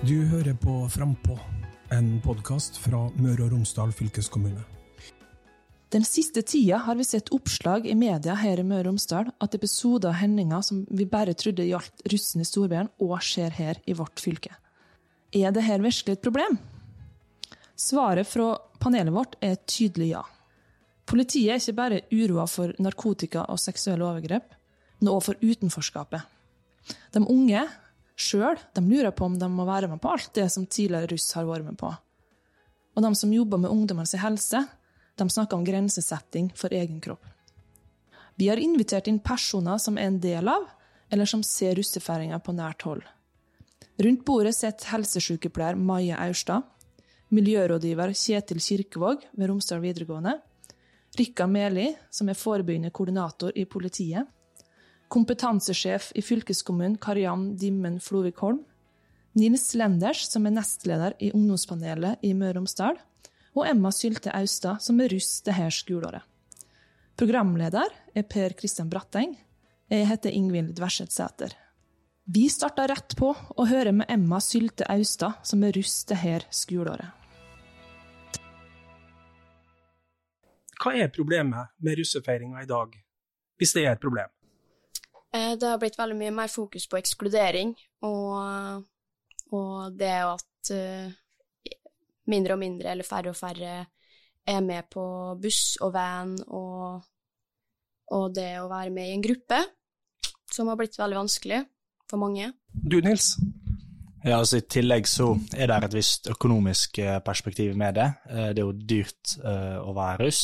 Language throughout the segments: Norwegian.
Du hører på Frampå, en podkast fra Møre og Romsdal fylkeskommune. Den siste tida har vi sett oppslag i media her i Møre og Romsdal at episoder og hendinger som vi bare trodde gjaldt russen i storbyen, òg skjer her i vårt fylke. Er dette virkelig et problem? Svaret fra panelet vårt er et tydelig ja. Politiet er ikke bare uroa for narkotika og seksuelle overgrep, men òg for utenforskapet. De unge sjøl lurer på om de må være med på alt det som tidligere russ har vært med på. Og de som jobber med ungdommens helse, de snakker om grensesetting for egen kropp. Vi har invitert inn personer som er en del av, eller som ser russefeiringa på nært hold. Rundt bordet sitter helsesykepleier Maja Aurstad, miljørådgiver Kjetil Kirkevåg ved Romsdal videregående, Rikka Meli, som er forebyggende koordinator i politiet, kompetansesjef i fylkeskommunen Kariann Dimmen Flovik Holm, Nils Lenders, som er nestleder i ungdomspanelet i Møre og Romsdal, og Emma Sylte Austad, som er russ det her skoleåret. Programleder er Per Kristian Bratteng. Jeg heter Ingvild Dverseth Sæter. Vi starta rett på å høre med Emma Sylte Austad, som er russ det her skoleåret. Hva er problemet med russefeiringa i dag, hvis det er et problem? Eh, det har blitt veldig mye mer fokus på ekskludering, og, og det at uh, mindre og mindre, eller færre og færre, er med på buss og van, og, og det å være med i en gruppe, som har blitt veldig vanskelig for mange. Du, Nils? Ja, altså I tillegg så er det et visst økonomisk eh, perspektiv med det. Det er jo dyrt å være russ.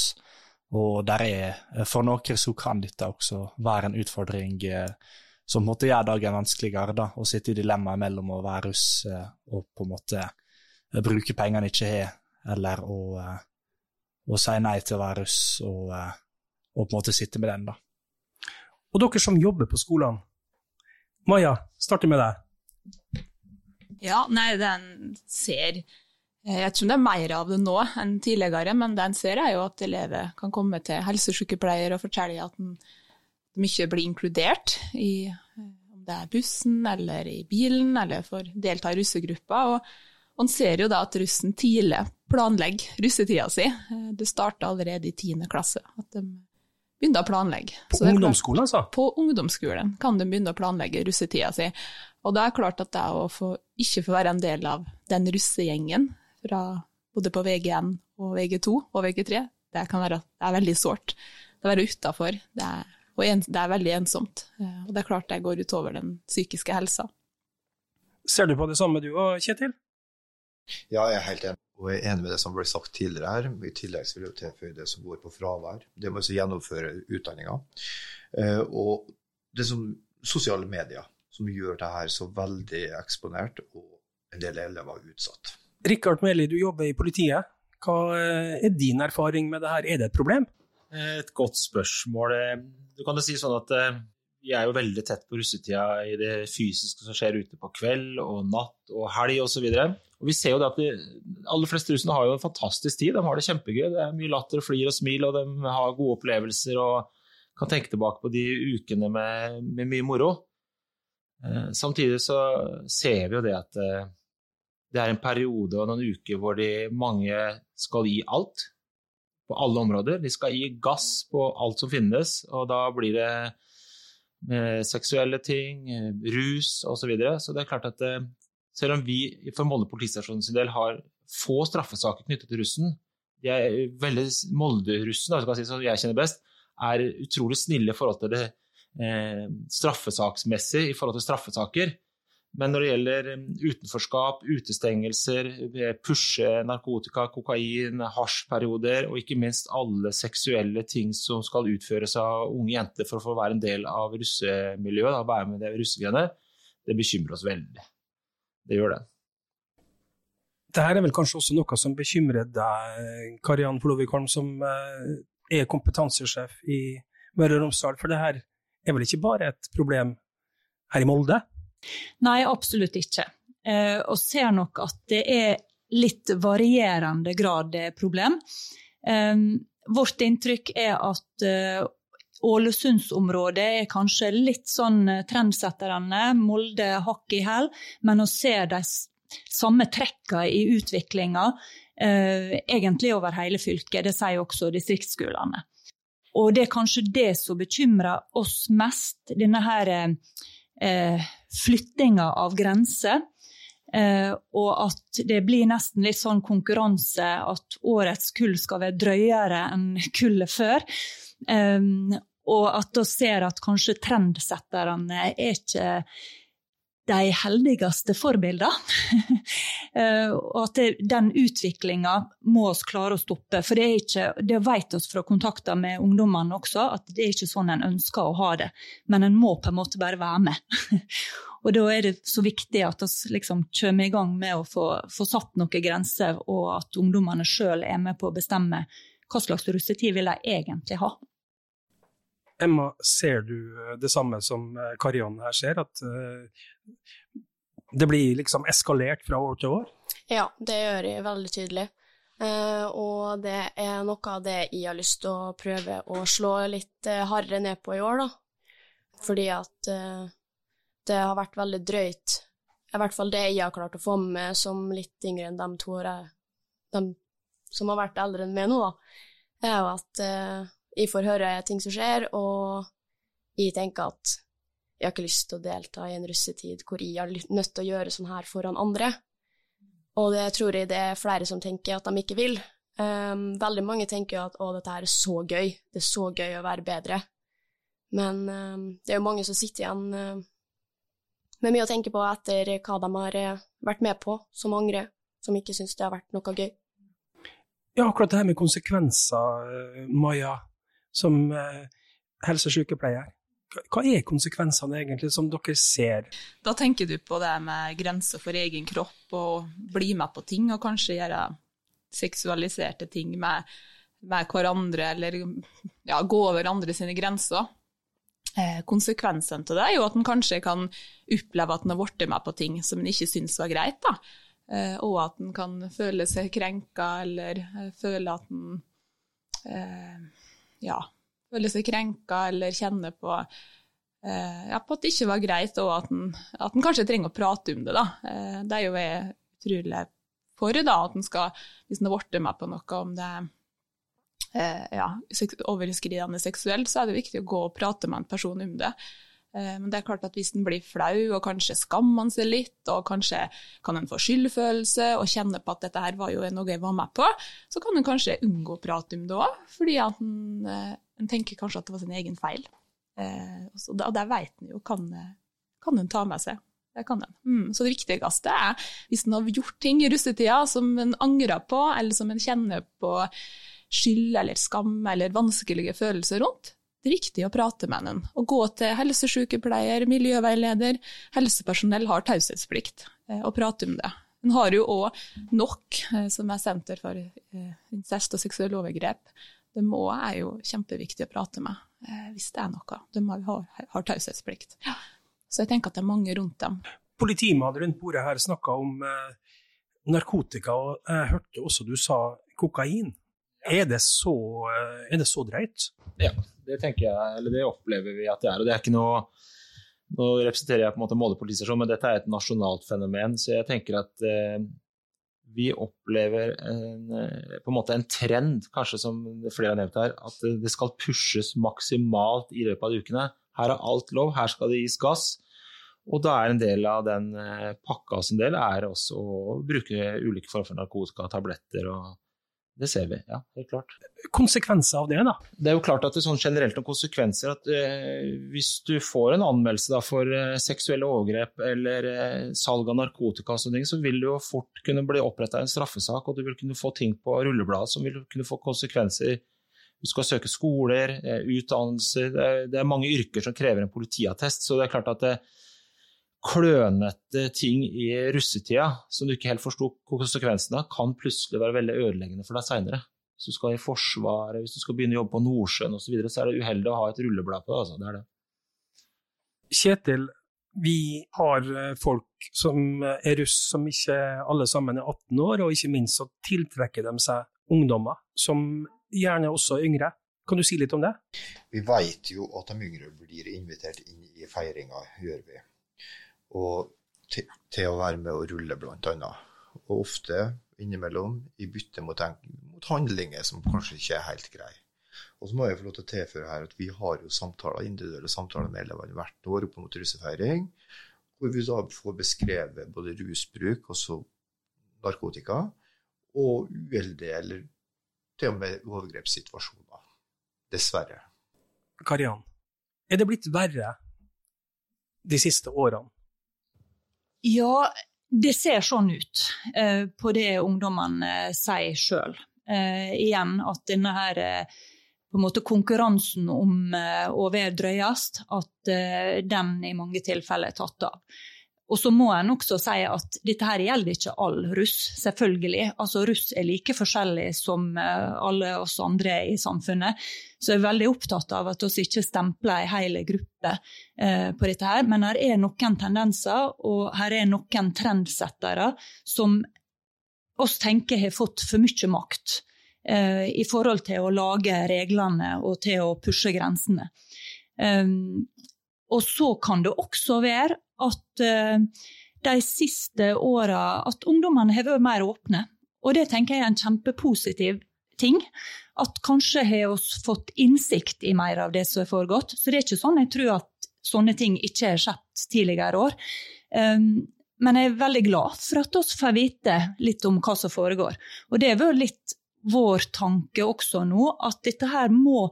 Og der er, eh, for noen så kan dette også være en utfordring eh, som måtte gjøre dagen vanskeligere. da, Å sitte i dilemmaet mellom å være russ eh, og på en måte bruke pengene ikke har, eller å, å, si nei til å være russ og, og, på en måte sitte med den. da. Og dere som jobber på skolene. Maja, starter med deg. Ja, nei, den ser Eh, jeg tror det er mer av det nå enn tidligere, men det en ser er jo at elever kan komme til helsesykepleier og fortelle at de ikke blir inkludert i eh, om det er bussen eller i bilen, eller får delta i russegruppa. Og man ser jo da at russen tidlig planlegger russetida si. Eh, det starta allerede i tiende klasse. at de begynner å planlegge. På ungdomsskolen, altså? På ungdomsskolen kan de begynne å planlegge russetida si. Og da er det klart at det å få, ikke få være en del av den russegjengen fra både på VG1 og VG2 og VG3, det kan være det er veldig sårt. Det å være utafor, det, det, er veldig ensomt. Eh, og det er klart det går utover den psykiske helsa. Ser du på det samme du og Kjetil? Ja, jeg er helt enig. Og jeg er enig med det som ble sagt tidligere her. I tillegg vil jeg tilføye det som går på fravær. Det må også gjennomføre utdanninga. Eh, og det som sosiale medier som gjør det her så veldig eksponert, og en del elever utsatt. Rikard Meli, du jobber i politiet. Hva eh, er din erfaring med det her? Er det et problem? Et godt spørsmål. Du kan jo si sånn at eh, vi er jo veldig tett på russetida i det fysiske som skjer ute på kveld og natt og helg osv. Og vi ser jo det at de aller fleste russene har jo en fantastisk tid. De har det kjempegøy. Det er mye latter, flir og smil, og de har gode opplevelser og kan tenke tilbake på de ukene med, med mye moro. Eh, samtidig så ser vi jo det at det er en periode og noen uker hvor de mange skal gi alt på alle områder. De skal gi gass på alt som finnes, og da blir det seksuelle ting, rus osv. Så, videre. så det er klart at eh, selv om vi for Molde politistasjon sin del har få straffesaker knyttet til russen, de er veldig Molde-russen, som jeg kjenner best, er utrolig snille i forhold til det eh, straffesaksmessig i forhold til straffesaker. Men når det gjelder um, utenforskap, utestengelser, pushe narkotika, kokain, hasjperioder og ikke minst alle seksuelle ting som skal utføres av unge jenter for å få være en del av russemiljøet, da, være med det russegreiene, det bekymrer oss veldig. Det gjør det. Dette er vel kanskje også noe som bekymrer deg, Kariann Flovikholm, som eh, er kompetansesjef i Møre og Romsdal. For det her er vel ikke bare et problem her i Molde? Nei, absolutt ikke. Eh, og ser nok at det er litt varierende grad problem. Eh, vårt inntrykk er at eh, Ålesundsområdet er kanskje litt sånn trendsetterne. Molde hakk i hæl. Men å se de samme trekkene i utviklinga egentlig over hele fylket. Det sier også distriktsskolene. Og det er kanskje det som bekymrer oss mest, denne her eh, flyttinga av grenser. Eh, og at det blir nesten litt sånn konkurranse at årets kull skal være drøyere enn kullet før. Eh, og at da ser at kanskje trendsetterne er ikke de heldigste forbildene. Eh, og at den utviklinga må vi klare å stoppe. For det, er ikke, det vet vi fra kontakter med ungdommene også, at det er ikke sånn en ønsker å ha det. Men en må på en måte bare være med. og da er det så viktig at vi liksom kommer i gang med å få, få satt noen grenser, og at ungdommene sjøl er med på å bestemme hva slags russetid vil de egentlig ha. Emma, ser du eh, det samme som eh, Karianne her ser, at uh, det blir liksom eskalert fra år til år? Ja, det gjør jeg veldig tydelig. Uh, og det er noe av det jeg har lyst til å prøve å slå litt uh, hardere ned på i år, da. Fordi at det har vært veldig drøyt. I hvert fall det jeg har klart å få med meg som litt yngre enn de to de som har vært eldre enn meg nå, da, er jo at jeg får høre ting som skjer, og jeg tenker at jeg har ikke lyst til å delta i en russetid hvor jeg er nødt til å gjøre sånn her foran andre. Og det tror jeg det er flere som tenker at de ikke vil. Um, veldig mange tenker jo at å, dette her er så gøy, det er så gøy å være bedre. Men um, det er jo mange som sitter igjen uh, med mye å tenke på etter hva de har uh, vært med på, som angrer, som ikke syns det har vært noe gøy. Ja, akkurat det her med konsekvenser, uh, Maja som eh, helsesykepleier. Hva er konsekvensene egentlig som dere ser? Da tenker du på det med grenser for egen kropp og bli med på ting, og kanskje gjøre seksualiserte ting med, med hverandre, eller ja, gå over andre sine grenser. Eh, konsekvensen til det er jo at en kanskje kan oppleve at en har blitt med på ting som en ikke syns var greit, da. Eh, og at en kan føle seg krenka, eller eh, føle at en eh, ja, føler seg krenka eller kjenner på, eh, ja, på at det ikke var greit, og at en, at en, kanskje trenger å prate om det. Da. Eh, det er jo jeg utrolig for, da, at en skal, hvis en har blitt med på noe om det eh, ja, overskridende seksuelt, så er det viktig å gå og prate med en person om det. Eh, men det er klart at hvis en blir flau, og kanskje skammer han seg litt, og kanskje kan en få skyldfølelse og kjenne på at dette her var jo noe jeg var med på, så kan en kanskje unngå å prate om det òg, fordi at en, eh, en, tenker kanskje at det var sin egen feil. Eh, og det vet en jo kan, kan en ta med seg. Det kan en. Mm, så det viktigste er, hvis en har gjort ting i russetida som en angrer på, eller som en kjenner på skyld eller skam eller vanskelige følelser rundt, riktig å prate med den. Å gå til helsesykepleier, miljøveileder, helsepersonell har taushetsplikt eh, å prate om det. En har jo òg NOK, eh, som er Senter for eh, incest og seksuelle overgrep. Det òg er jo kjempeviktig å prate med hvis det er noe. De har, har taushetsplikt. Så jeg tenker at det er mange rundt dem. Politimannen rundt bordet her snakka om narkotika, og jeg hørte også du sa kokain. Er det så, er det så drøyt? Ja, det tenker jeg, eller det opplever vi at det er. og det er ikke noe Nå representerer jeg på en måte Molde politistasjon, men dette er et nasjonalt fenomen. Så jeg tenker at eh, vi opplever en, eh, på en måte en trend, kanskje som flere har nevnt her, at det skal pushes maksimalt i løpet av ukene. Her er alt lov, her skal det gis gass. Og da er en del av den eh, pakka som del er også å bruke ulike former for narkotika, tabletter og det ser vi, ja, helt klart. Konsekvenser av det, da? Det er jo klart at det er sånn generelt noen konsekvenser at eh, hvis du får en anmeldelse da, for eh, seksuelle overgrep eller eh, salg av narkotika, og sånne ting, så vil det jo fort kunne bli oppretta en straffesak, og du vil kunne få ting på rullebladet som vil kunne få konsekvenser. Du skal søke skoler, eh, utdannelser, det er, det er, mange yrker som krever en politiattest. så det er klart at det, klønete ting i russetida som du ikke helt forsto konsekvensene av, kan plutselig være veldig ødeleggende for deg seinere. Hvis du skal i Forsvaret, hvis du skal begynne å jobbe på Nordsjøen osv., så, videre, så er det uheldig å ha et rulleblad på det. Altså. det, er det. Kjetil, vi har eh, folk som er russ som ikke alle sammen er 18 år, og ikke minst så tiltrekker de seg ungdommer som gjerne også er yngre. Kan du si litt om det? Vi vet jo at de yngre blir invitert inn i feiringa, gjør vi. Og til, til å være med og rulle, annet. Og ofte innimellom i bytte mot, mot handlinger som kanskje ikke er helt greie. Og så må jeg få lov til å tilføre her at vi har jo samtaler, individuelle samtaler med elevene hvert år opp mot russefeiring, hvor vi da får beskrevet både rusbruk, også narkotika, og uheldige eller til og med overgrepssituasjoner. Dessverre. Karian, er det blitt verre de siste årene? Ja, det ser sånn ut eh, på det ungdommene eh, sier sjøl. Eh, igjen at denne her på en måte konkurransen om å være drøyest, at den i mange tilfeller er tatt av. Og så må en også si at dette her gjelder ikke all russ, selvfølgelig. Altså Russ er like forskjellig som eh, alle oss andre i samfunnet. Så jeg er veldig opptatt av at vi ikke stempler en hel gruppe eh, på dette her. Men her er noen tendenser, og her er noen trendsettere som oss tenker har fått for mye makt eh, i forhold til å lage reglene og til å pushe grensene. Um, og så kan det også være at uh, de siste åra at ungdommene har vært mer åpne. Og det tenker jeg er en kjempepositiv ting. At kanskje har vi fått innsikt i mer av det som har foregått. Så det er ikke sånn jeg tror at sånne ting ikke har skjedd tidligere år. Um, men jeg er veldig glad for at vi får vite litt om hva som foregår. Og det har vært litt vår tanke også nå, at dette her må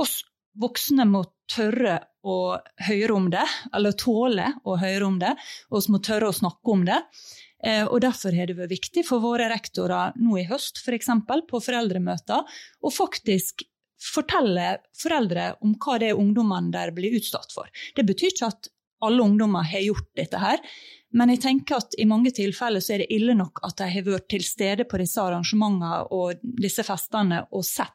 oss voksne må tørre å høre om det, eller tåle å høre om det, og vi må tørre å snakke om det. Eh, og Derfor har det vært viktig for våre rektorer nå i høst, f.eks. For på foreldremøter, å faktisk fortelle foreldre om hva det er ungdommene der blir utsatt for. Det betyr ikke at alle ungdommer har gjort dette her, men jeg tenker at i mange tilfeller så er det ille nok at de har vært til stede på disse arrangementene og disse festene og sett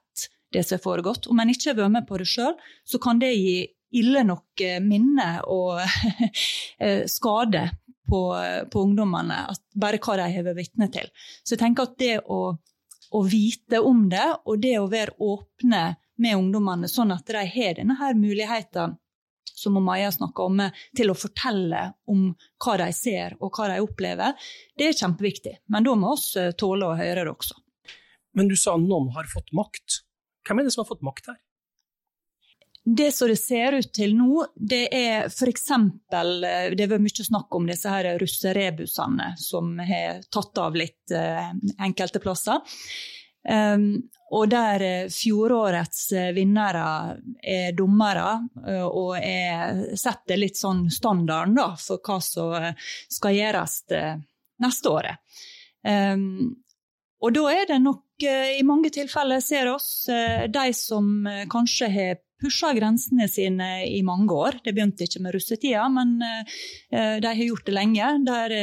det som har foregått. Om en ikke har vært med på det sjøl, så kan det gi ille nok eh, minne og eh, skade på, på, ungdommene, bare hva de har vært vitne til. Så jeg tenker at det å, å, vite om det, og det å være åpne med ungdommene, sånn at de har denne her muligheten som Maja snakka om, til å fortelle om hva de ser og hva de opplever, det er kjempeviktig. Men da må vi eh, tåle å høre det også. Men du sa noen har fått makt. Hvem er det som har fått makt her? Det som det ser ut til nå, det er f.eks. Eh, det har vært mye snakk om disse her russerebusene som har tatt av litt uh, enkelte plasser. Um, og der eh, fjorårets eh, vinnere er dommere, eh, og er, setter litt sånn standarden da, for hva som skal gjøres neste året. Um, og da er det nok i mange tilfeller ser oss de som kanskje har pusha grensene sine i mange år. Det begynte ikke med russetida, men de har gjort det lenge. Der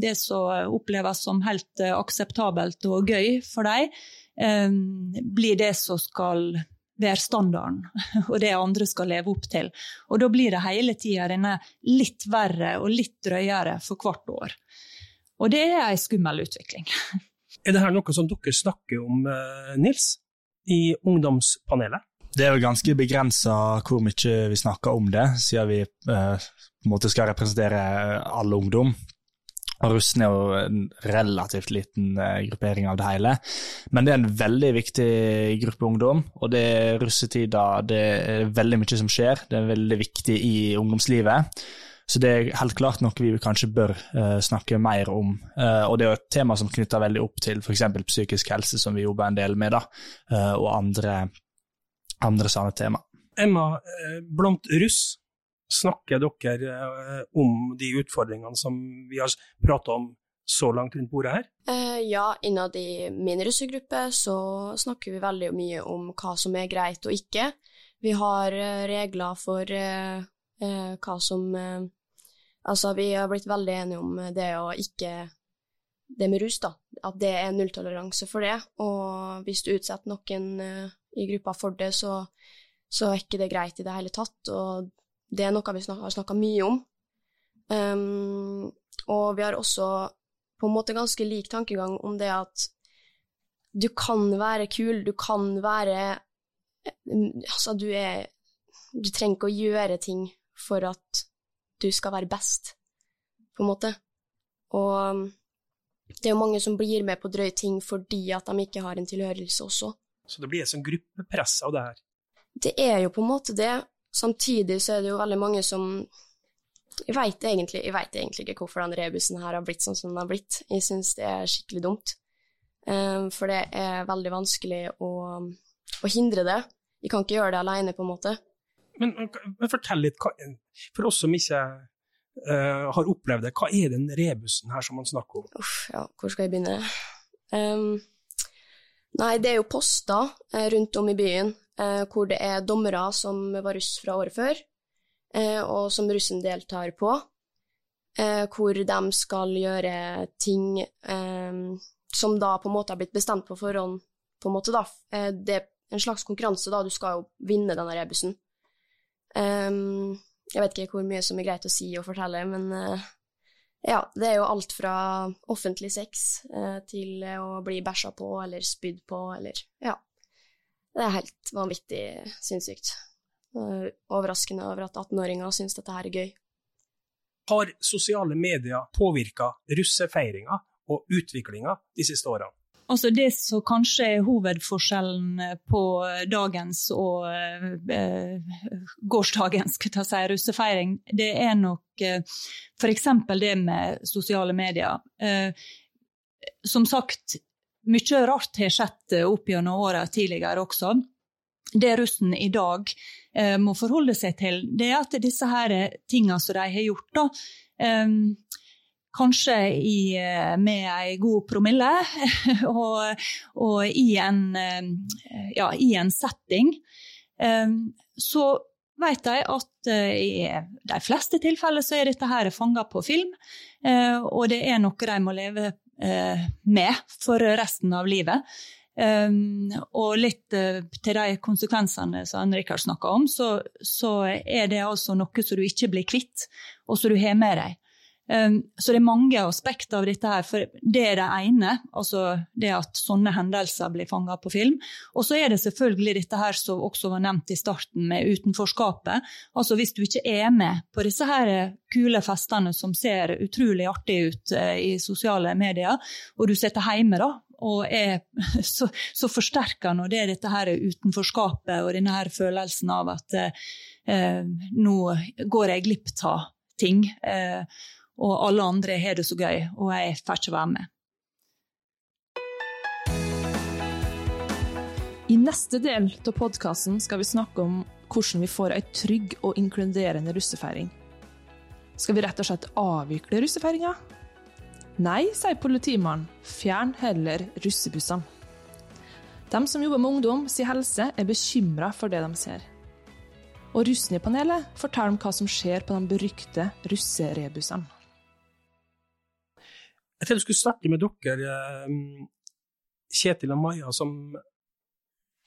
det som oppleves som helt akseptabelt og gøy for dem, blir det som skal være standarden, og det andre skal leve opp til. Og da blir det hele tida denne litt verre og litt drøyere for hvert år. Og det er ei skummel utvikling. Er det her noe som dere snakker om, eh, Nils, i ungdomspanelet? Det er jo ganske begrensa hvor mye vi snakker om det, siden vi eh, på en måte skal representere all ungdom. Og Russen er jo en relativt liten uh, gruppering av det hele. Men det er en veldig viktig gruppe ungdom, og det er russetida. Det er veldig mye som skjer. Det er veldig viktig i ungdomslivet. Så det er helt klart noe vi kanskje bør uh, snakke mer om. Uh, og det er jo et tema som knytter veldig opp til f.eks. psykisk helse, som vi jobber en del med, da, og andre, andre sånne tema. Emma, blant russ Snakker dere om de utfordringene som vi har prata om så langt rundt bordet her? Eh, ja, innad i min russegruppe så snakker vi veldig mye om hva som er greit og ikke. Vi har regler for eh, eh, hva som eh, Altså, vi har blitt veldig enige om det å ikke Det med rus, da. At det er nulltoleranse for det. Og hvis du utsetter noen i gruppa for det, så, så er ikke det greit i det hele tatt. Og det er noe vi har snakka mye om. Um, og vi har også på en måte ganske lik tankegang om det at du kan være kul, du kan være Altså, du er Du trenger ikke å gjøre ting for at du skal være best, på en måte. Og det er jo mange som blir med på drøye ting fordi at de ikke har en tilhørelse også. Så det blir et sånn gruppepress av det her? Det er jo på en måte det. Samtidig så er det jo veldig mange som Jeg veit egentlig, egentlig, ikke hvorfor den rebusen her har blitt sånn som den har blitt. Jeg syns det er skikkelig dumt. Um, for det er veldig vanskelig å, å, hindre det. Jeg kan ikke gjøre det alene, på en måte. Men, men fortell litt, for oss som ikke uh, har opplevd det, hva er den rebusen her som man snakker om? Uff, ja, hvor skal jeg begynne? Um, nei, det er jo poster uh, rundt om i byen uh, hvor det er dommere som var russ fra året før, og som russen deltar på. hvor de skal gjøre ting som da på en måte har blitt bestemt på forhånd, på en måte, da. Det er en slags konkurranse, da. Du skal jo vinne denne rebusen. Um, jeg vet ikke hvor mye som er greit å si og fortelle, men uh, ja, det er jo alt fra offentlig sex uh, til å bli bæsja på eller spydd på eller Ja. Det er helt vanvittig sinnssykt. Uh, overraskende over at 18-åringer syns dette her er gøy. Har sosiale medier påvirka russefeiringa og utviklinga de siste årene? Altså Det som kanskje er hovedforskjellen eh, på dagens og eh, gårsdagens si, russefeiring, det er nok eh, f.eks. det med sosiale medier. Eh, som sagt, mye rart har skjedd opp gjennom åra tidligere også. Det russen i dag eh, må forholde seg til, det er at disse her tingene som de har gjort, da, eh, Kanskje i, eh, med ei god promille, og, og i, en, eh, ja, i, en, setting. Eh, så vet de at i de fleste tilfeller så er dette her fanga på film, og det er noe de må leve med for resten av livet. Um, og litt til de konsekvensene som Henrik har snakka om, så, så, er det altså noe som du ikke blir kvitt, og som du har med deg. Um, så det er mange aspekter av dette her. for Det er det ene, altså det at sånne hendelser blir fanga på film. Og så er det selvfølgelig dette her som også var nevnt i starten, med utenforskapet. Altså Hvis du ikke er med på disse her kule festene som ser utrolig artig ut uh, i sosiale medier, og du sitter hjemme da, og er så, så forsterka når det dette her utenforskapet og denne her følelsen av at eh, nå går jeg glipp av ting. Uh, og alle andre har det så gøy, og jeg får ikke være med. I neste del av podkasten skal vi snakke om hvordan vi får ei trygg og inkluderende russefeiring. Skal vi rett og slett avvikle russefeiringa? Nei, sier politimannen. Fjern heller russebussene. De som jobber med ungdom, sier helse, er bekymra for det de ser. Og russen i panelet forteller om hva som skjer på de berykte russerebussene. Jeg tenkte jeg skulle starte med dere, eh, Kjetil og Maja, som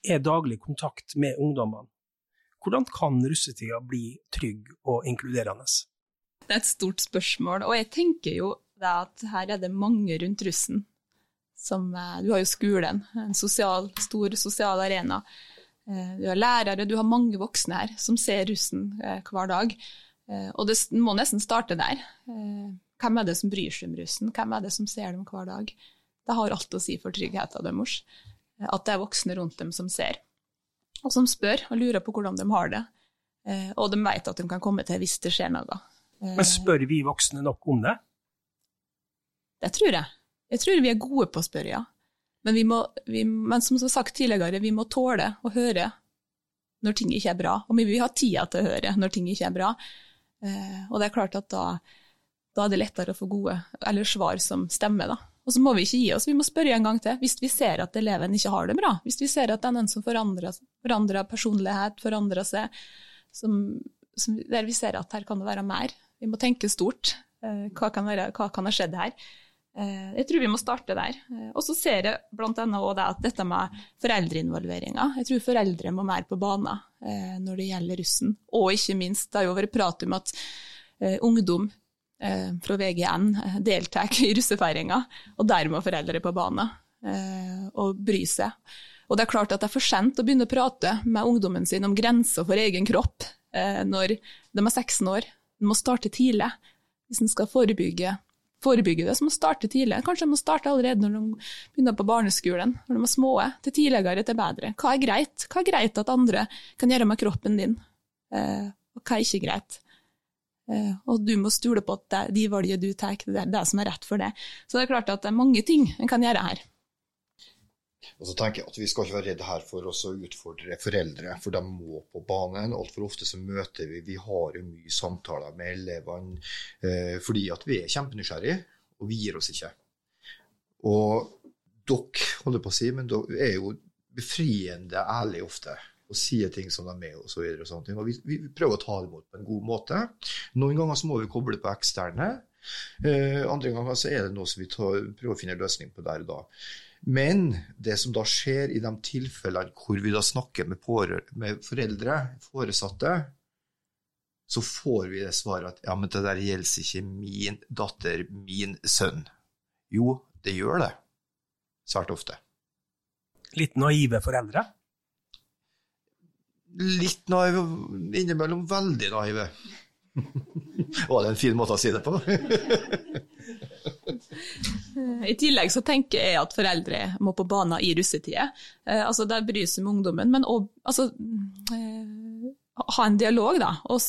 er daglig kontakt med ungdommene. Hvordan kan russetida bli trygg og inkluderende? Det er et stort spørsmål, og jeg tenker jo at her er det mange rundt russen. Som, eh, du har jo skolen, en sosial, stor sosial arena. Eh, du har lærere, du har mange voksne her som ser russen hver dag. Og det må nesten starte der. Hvem er det som bryr seg om russen? Hvem er det som ser dem hver dag? Det har alt å si for tryggheten deres. At det er voksne rundt dem som ser, og som spør og lurer på hvordan de har det. Eh, og de vet at de kan komme til hvis det skjer noe. Men spør vi voksne nok om det? Det tror jeg. Jeg tror vi er gode på å spørre, ja. Men, vi må, vi, men som sagt tidligere, vi må tåle å høre når ting ikke er bra. Og vi vil ha tida til å høre når ting ikke er bra. Eh, og det er klart at da da er det lettere å få gode eller svar som stemmer. da. Og så må vi ikke gi oss, vi må spørre en gang til. Hvis vi ser at eleven ikke har det bra, hvis vi ser at det er noen som forandrer, forandrer personlighet, forandrer seg, som, som, der vi ser at her kan det være mer. Vi må tenke stort. Eh, hva kan, være, hva kan ha skjedd her? Eh, jeg tror vi må starte der. Eh, og så ser jeg bl.a. òg at dette med foreldreinvolveringa. Jeg tror foreldre må mer på banen når det gjelder russen. Og ikke minst, det har jo vært prat om at ungdom fra VGN eh, deltar i russefeiringa, og dermed foreldre på banen eh, og bry seg. Og det er klart at det er for sent å begynne å prate med ungdommen sin om grenser for egen kropp når de er 16 år. De må starte tidlig hvis en skal forebygge forebygge det, så må man starte tidlig. Kanskje de må starte allerede når de begynner på barneskolen, når de er små. Til tidligere, til bedre. Hva er greit? Hva er greit at andre kan gjøre med kroppen din, eh, og hva er ikke greit? Eh, og du må stole på at de valgene du tar, det er det som er rett for deg. Så det er klart at det er mange ting en kan gjøre her. Og så tenker jeg at Vi skal ikke være redde her for å utfordre foreldre, for de må på banen. Altfor ofte så møter vi Vi har jo mye samtaler med elevene eh, fordi at vi er kjempenysgjerrige, og vi gir oss ikke. Og dere, holder på å si, men dere er jo befriende ærlige ofte og sier ting som de er med og så og sånne ting. Og vi, vi, prøver å ta det imot på en god måte. Noen ganger så må vi koble på eksterne. Eh, andre ganger så er det noe som vi tar, prøver å finne en løsning på der og da. Men det som da skjer i de tilfellene hvor vi da snakker med, med foreldre, foresatte, så får vi det svaret at ja, men det der gjelder ikke min datter, min sønn. Jo, det gjør det. Svært ofte. Litt naive foreldre? Litt naive, innimellom veldig naive. Var det en fin måte å si det på? I tillegg så tenker jeg at foreldre må på banen i russetida. Eh, altså de bryr seg med ungdommen, men òg altså, eh, ha en dialog, da. Og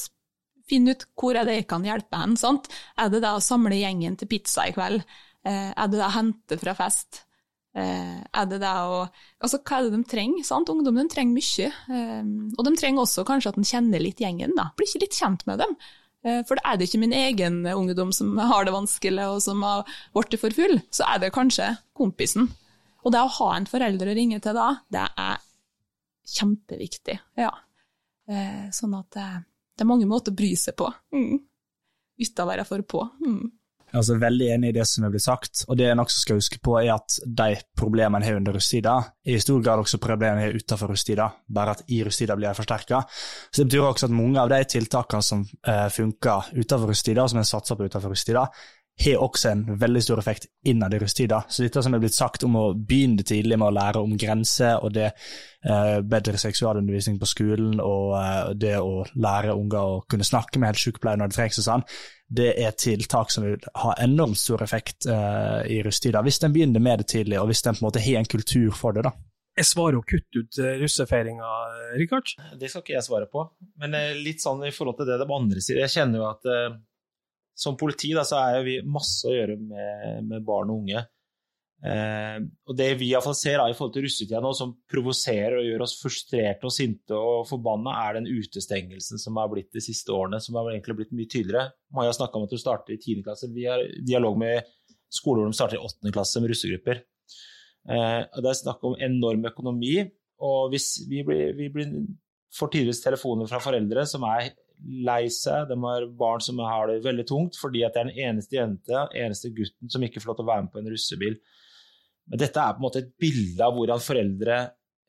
finne ut hvor er det jeg kan hjelpe hen. Sant? Er det da å samle gjengen til pizza i kveld? Eh, er det da å hente fra fest? Eh, er det det å Altså, hva er det de trenger? Sant? Ungdommen trenger mye. Eh, og de trenger også kanskje at en kjenner litt gjengen, da. Blir ikke litt kjent med dem. Eh, for er det ikke min egen ungdom som har det vanskelig og som har blitt for full, så er det kanskje kompisen. Og det å ha en forelder å ringe til da, det er kjempeviktig. Ja. Eh, sånn at det, det er mange måter å bry seg på. Mm. Uten å være for på. Mm. Jeg er altså veldig enig i det som er blitt sagt, og det en også skal huske på, er at de problemene en har under rusttida, er i stor grad også problemene en har utenfor rusttida, bare at i rusttida blir de forsterka. Så det betyr også at mange av de tiltakene som eh, funker utenfor rusttida, og som en satser på utenfor rusttida, har også en veldig stor effekt innad i rusttida. Så dette som er blitt sagt om å begynne tidlig med å lære om grenser, og det eh, bedre seksualundervisning på skolen, og eh, det å lære unger å kunne snakke med helsesykepleier når det trengs og sånn, det er tiltak som vil ha enormt stor effekt uh, i russetida, hvis en begynner med det tidlig, og hvis en på en måte har en kultur for det. da. Jeg svarer å kutte ut eh, russefeiringa, Rikard? Det skal ikke jeg svare på. Men eh, litt sånn i forhold til det de andre sier. Jeg kjenner jo at uh, som politi da, så er jo vi masse å gjøre med, med barn og unge. Eh, og Det vi iallfall ser da, i forhold til russetida nå, som provoserer og gjør oss frustrerte og sinte og forbanna, er den utestengelsen som har blitt de siste årene, som har egentlig blitt mye tydeligere. Maja snakka om at du starter i 10. klasse. Vi har dialog med skoler hvor de starter i 8. klasse med russegrupper. Eh, Det er snakk om enorm økonomi. og hvis vi, blir, vi blir, får tidligere telefoner fra foreldre som er lei seg, de har barn som har det veldig tungt fordi at det er den eneste jenta, eneste gutten, som ikke får lov til å være med på en russebil. Men dette er på en måte et bilde av hvordan foreldre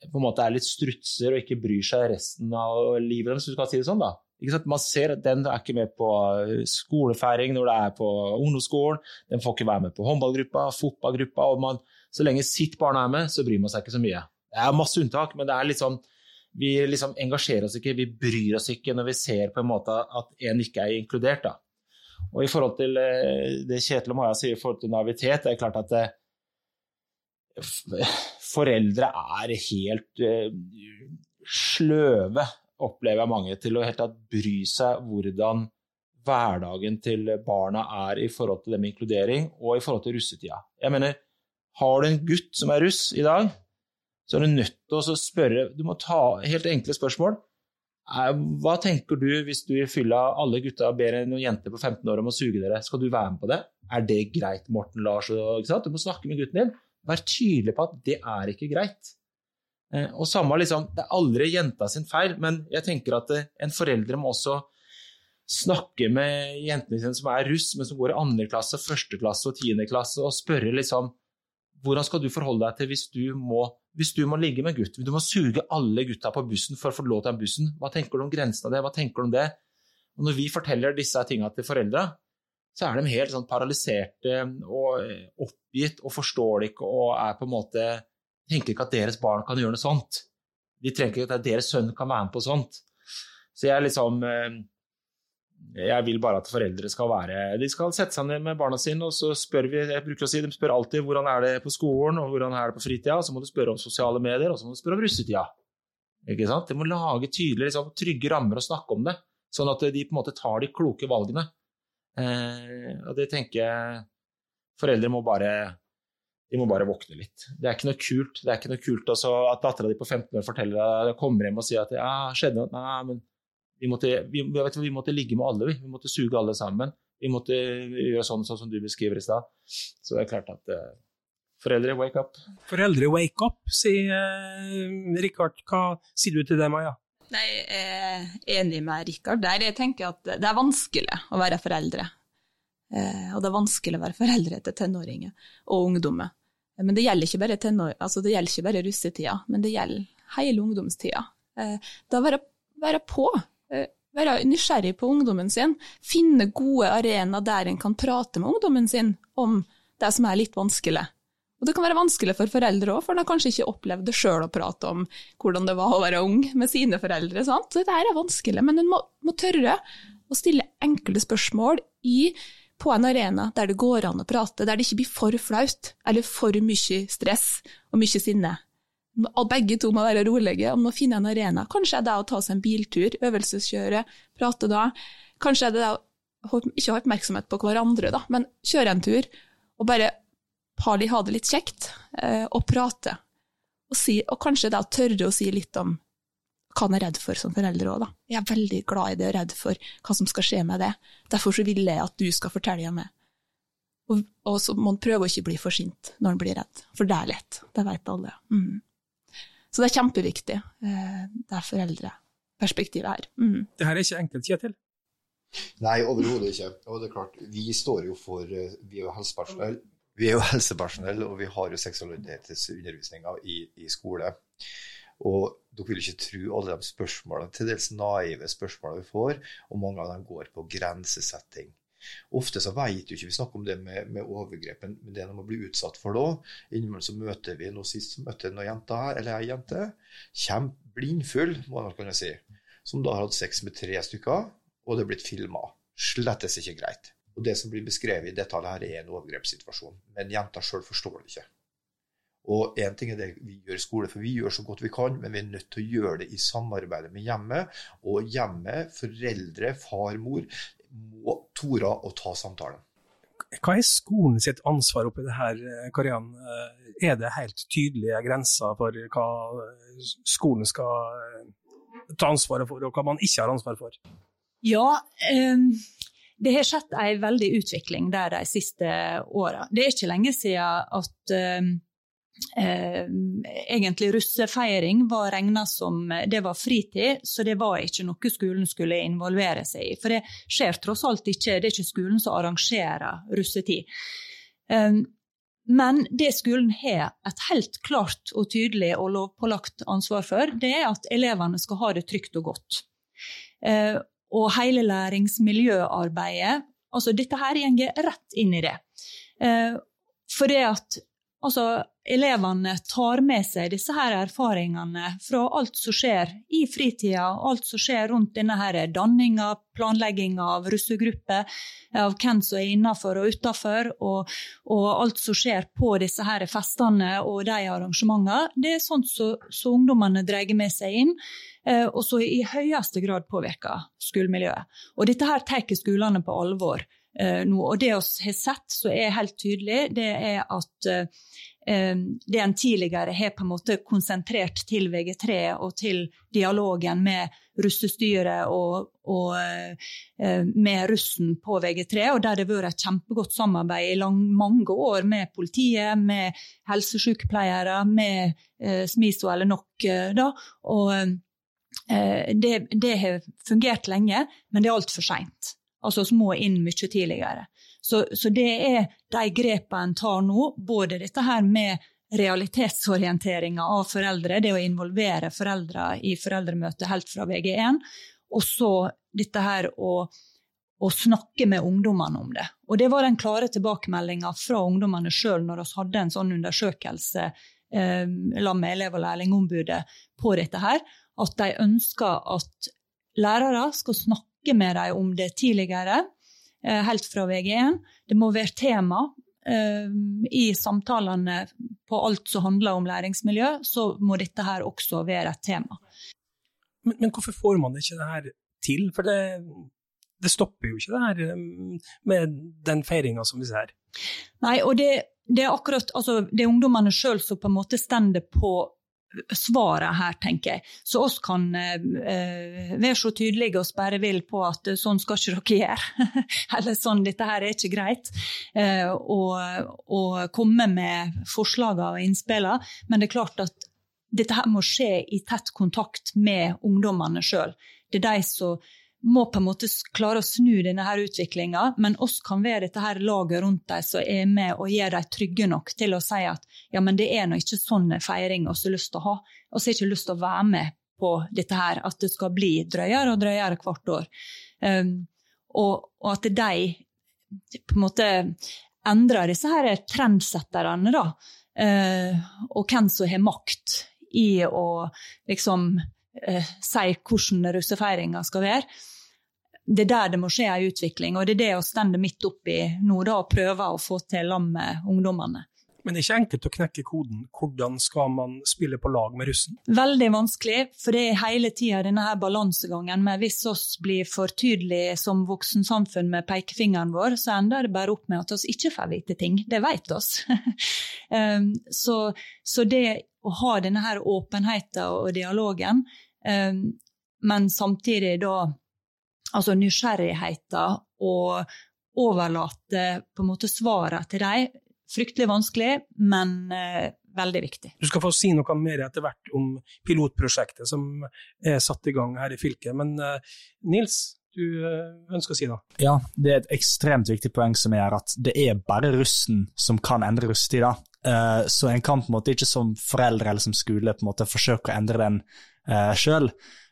på en måte er litt strutser og ikke bryr seg resten av livet deres, hvis du kan si det sånn. da. Man ser at den er ikke med på skolefeiring når det er på ungdomsskolen. Den får ikke være med på håndballgruppa, fotballgruppa. og man, Så lenge sitt barn er med, så bryr man seg ikke så mye. Det er masse unntak, men det er litt sånn vi liksom engasjerer oss ikke, vi bryr oss ikke når vi ser på en måte at en ikke er inkludert. Da. Og i forhold til eh, det Kjetil og Maja sier i forhold til naivitet, det er klart at det, eh, foreldre er helt uh, sløve, opplever jeg mange, til å helt tatt bry seg hvordan hverdagen til barna er i forhold til det med inkludering og i forhold til russetida. Jeg mener, har du en gutt som er russ i dag, så er du nødt til å spørre Du må ta helt enkle spørsmål. Hva tenker du hvis du i fylla alle gutta ber en jente på 15 år om å suge dere? Skal du være med på det? Er det greit, Morten Lars? Du må snakke med gutten din. Vær tydelig på at det er ikke greit. Eh, og samme liksom, Det er aldri jenta sin feil, men jeg tenker at eh, en foreldre må også snakke med jentene sine som er russ, men som går i andre klasse, første klasse og tiende klasse, og spørre liksom hvordan skal du forholde deg til hvis du må, hvis du må ligge med gutt? Du må suge alle gutta på bussen for å få lov til den bussen. Hva tenker du om grensen av det? Hva tenker du om det? Og når vi forteller disse tingene til foreldra, så er de helt sånn paralyserte og oppgitt og forstår det ikke og er på en måte tenker ikke at deres barn kan gjøre noe sånt. De trenger ikke at deres sønn kan være med på sånt. Så jeg liksom eh, Jeg vil bare at foreldre skal være De skal sette seg ned med barna sine, og så spør vi jeg bruker å si, De spør alltid hvordan er det på skolen og hvordan er det på fritida. Så må du spørre om sosiale medier, og så må du spørre om russetida. Ikke sant? De må lage tydelige, liksom, trygge rammer og snakke om det, sånn at de på en måte tar de kloke valgene. Eh, og det tenker jeg Foreldre må bare de må bare våkne litt. Det er ikke noe kult. Det er ikke noe kult også at dattera di på 15 år forteller deg, kommer hjem og sier at ja, skjedde noe. Nei, men vi måtte, vi, vet, vi måtte ligge med alle, vi. Vi måtte suge alle sammen. Vi måtte gjøre sånn, sånn som du beskriver i stad. Så det er klart at eh, foreldre, wake up. Foreldre, wake up, sier eh, Rikard. Hva sier du til det, Maja? Nei, jeg er enig med Rikard der. Jeg tenker at det er vanskelig å være foreldre. Eh, og det er vanskelig å være foreldre til tenåringer og ungdommer. Men det gjelder ikke bare, altså bare russetida, men det gjelder hele ungdomstida. Eh, da være, være på. Eh, være nysgjerrig på ungdommen sin. Finne gode arenaer der en kan prate med ungdommen sin om det som er litt vanskelig. Og det kan være vanskelig for foreldre òg, for de har kanskje ikke opplevd det sjøl å prate om hvordan det var å være ung med sine foreldre. Sant? Så dette er vanskelig, men en må, må tørre å stille enkle spørsmål i på en arena der det går an å prate, der det ikke blir for flaut eller for mye stress og mye sinne. Begge to må være rolige og må finne en arena. Kanskje er det å ta seg en biltur, øvelseskjøre, prate da. Kanskje er det å ikke ha oppmerksomhet på hverandre, da, men kjøre en tur og bare ha det litt kjekt eh, og prate. Og, si, og kanskje det å tørre å si litt om hva han er redd for som forelder òg, da. Jeg er veldig glad i det og redd for hva som skal skje med det. Derfor så vil jeg at du skal fortelle meg. Og, og så må han prøve å ikke bli for sint når han blir redd, for det er lett. Det vet alle. Mm. Så det er kjempeviktig, eh, det er foreldreperspektivet her. Mm. Det her er ikke enkelt, Kjetil? Nei, overhodet ikke. Og det er klart, vi står jo for eh, Vi er helsepersonell. Vi er jo helsepersonell, og vi har jo seksualitetsundervisninga i, i skole. Og dere vil ikke tro alle de spørsmålene, til dels naive spørsmålene vi får, og mange av dem går på grensesetting. Ofte så vet jo ikke vi snakker om det med, med overgrep, men det er må bli utsatt for det Innimellom så møter vi noe sist så møtte noen jenter her, eller ei jente, kjempeblindfull, må man kunne si, som da har hatt sex med tre stykker, og det er blitt filma. Slettes ikke greit. Og det som blir beskrevet i detalj her, er en overgrepssituasjon. Men jenta sjøl forstår det ikke. Og én ting er det vi gjør i skole, for vi gjør så godt vi kan, men vi er nødt til å gjøre det i samarbeid med hjemmet. Og hjemmet, foreldre, far, mor, må tore å ta samtalen. Hva er skolen sitt ansvar oppi det her, Karian? Er det helt tydelige grenser for hva skolen skal ta ansvaret for, og hva man ikke har ansvar for? Ja, um, det har skjedd en veldig utvikling der de siste åra. Det er ikke lenge siden at eh, egentlig russefeiring var regna som det var fritid, så det var ikke noe skolen skulle involvere seg i. For det skjer tross alt ikke, det er ikke skolen som arrangerer russetid. Eh, men det skolen har et helt klart og tydelig og lovpålagt ansvar for, det er at elevene skal ha det trygt og godt. Eh, og hele læringsmiljøarbeidet, altså dette her går rett inn i det. Eh, for det at Altså, elevene tar med seg disse her erfaringene fra alt som skjer i fritida, alt som skjer rundt denne danninga, planlegginga av russegrupper, av hvem som er innafor og utafor, og, og, alt som skjer på disse her festene og de arrangementene. Det er sånt som så, ungdommene drar med seg inn, og som i høyeste grad påvirker skolemiljøet. Og dette her tar skolene på alvor. Eh, nå. Og det vi har sett som er helt tydelig, det er at eh, det en tidligere har på en måte konsentrert til VG3 og til dialogen med russestyret og, og eh, med russen på VG3, og der det har vært et kjempegodt samarbeid i lang, mange år med politiet, med helsesykepleiere, med eh, SMISO eller NOK. da, og eh, det, det har fungert lenge, men det er altfor seint. Altså vi må inn mye tidligere. Så, så det er de grepene en tar nå, både dette her med realitetsorienteringa av foreldre, det å involvere foreldre i foreldremøtet helt fra VG1, og så dette her å, å snakke med ungdommene om det. Og det var den klare tilbakemeldinga fra ungdommene sjøl når vi hadde en sånn undersøkelse eh, med elev- og lærlingombudet på dette her, at de ønsker at lærere skal snakke med dem om det tidligere, eh, helt fra VG1. Det må være tema eh, i samtalene på alt som handler om læringsmiljø, så må dette her også være et tema. Men, men hvorfor får man ikke det her til? For det, det stopper jo ikke det her um, med den feiringa som vi ser. Nei, og det, det er akkurat altså, det er ungdommene sjøl som på en måte stender på svaret her, tenker jeg. Så oss kan eh, eh være så tydelige og bare vil på at eh, sånn skal ikke dere gjøre. Eller sånn, dette her er ikke greit. Eh, og, og, komme med forslagene og innspillene. Men det er klart at dette her må skje i tett kontakt med ungdommene sjøl. Det er de som må på en måte klare å snu denne her utviklinga, men oss kan være dette her laget rundt dem som er med og gjør dem trygge nok til å si at ja, men det er nå ikke sånn feiring vi har lyst til å ha. Vi har ikke lyst til å være med på dette her, at det skal bli drøyere og drøyere hvert år. Um, og, og, at de på en måte endrer disse her trendsetterne, da. Uh, og hvem som har makt i å liksom eh, si hvordan russefeiringa skal være. Det er der det må skje en utvikling, og det er det vi står midt oppi nå da, og prøver å få til sammen med ungdommene. Men det er ikke enkelt å knekke koden. Hvordan skal man spille på lag med russen? Veldig vanskelig, for det er hele tida denne her balansegangen med hvis oss blir for tydelige som voksensamfunn med pekefingeren vår, så ender det bare opp med at oss ikke får vite ting. Det vet oss. um, så, så, det å ha denne her åpenheten og dialogen Ehm, men samtidig da altså nysgjerrigheten og overlate på en måte svarene til dem. Fryktelig vanskelig, men eh, veldig viktig. Du skal få si noe mer etter hvert om pilotprosjektet som er satt i gang her i fylket. Men eh, Nils, du eh, ønsker å si noe? Ja, det er et ekstremt viktig poeng som er at det er bare russen som kan endre russetida. Uh, så en kan på en måte ikke som foreldre eller som skole på en måte forsøke å endre den uh, sjøl.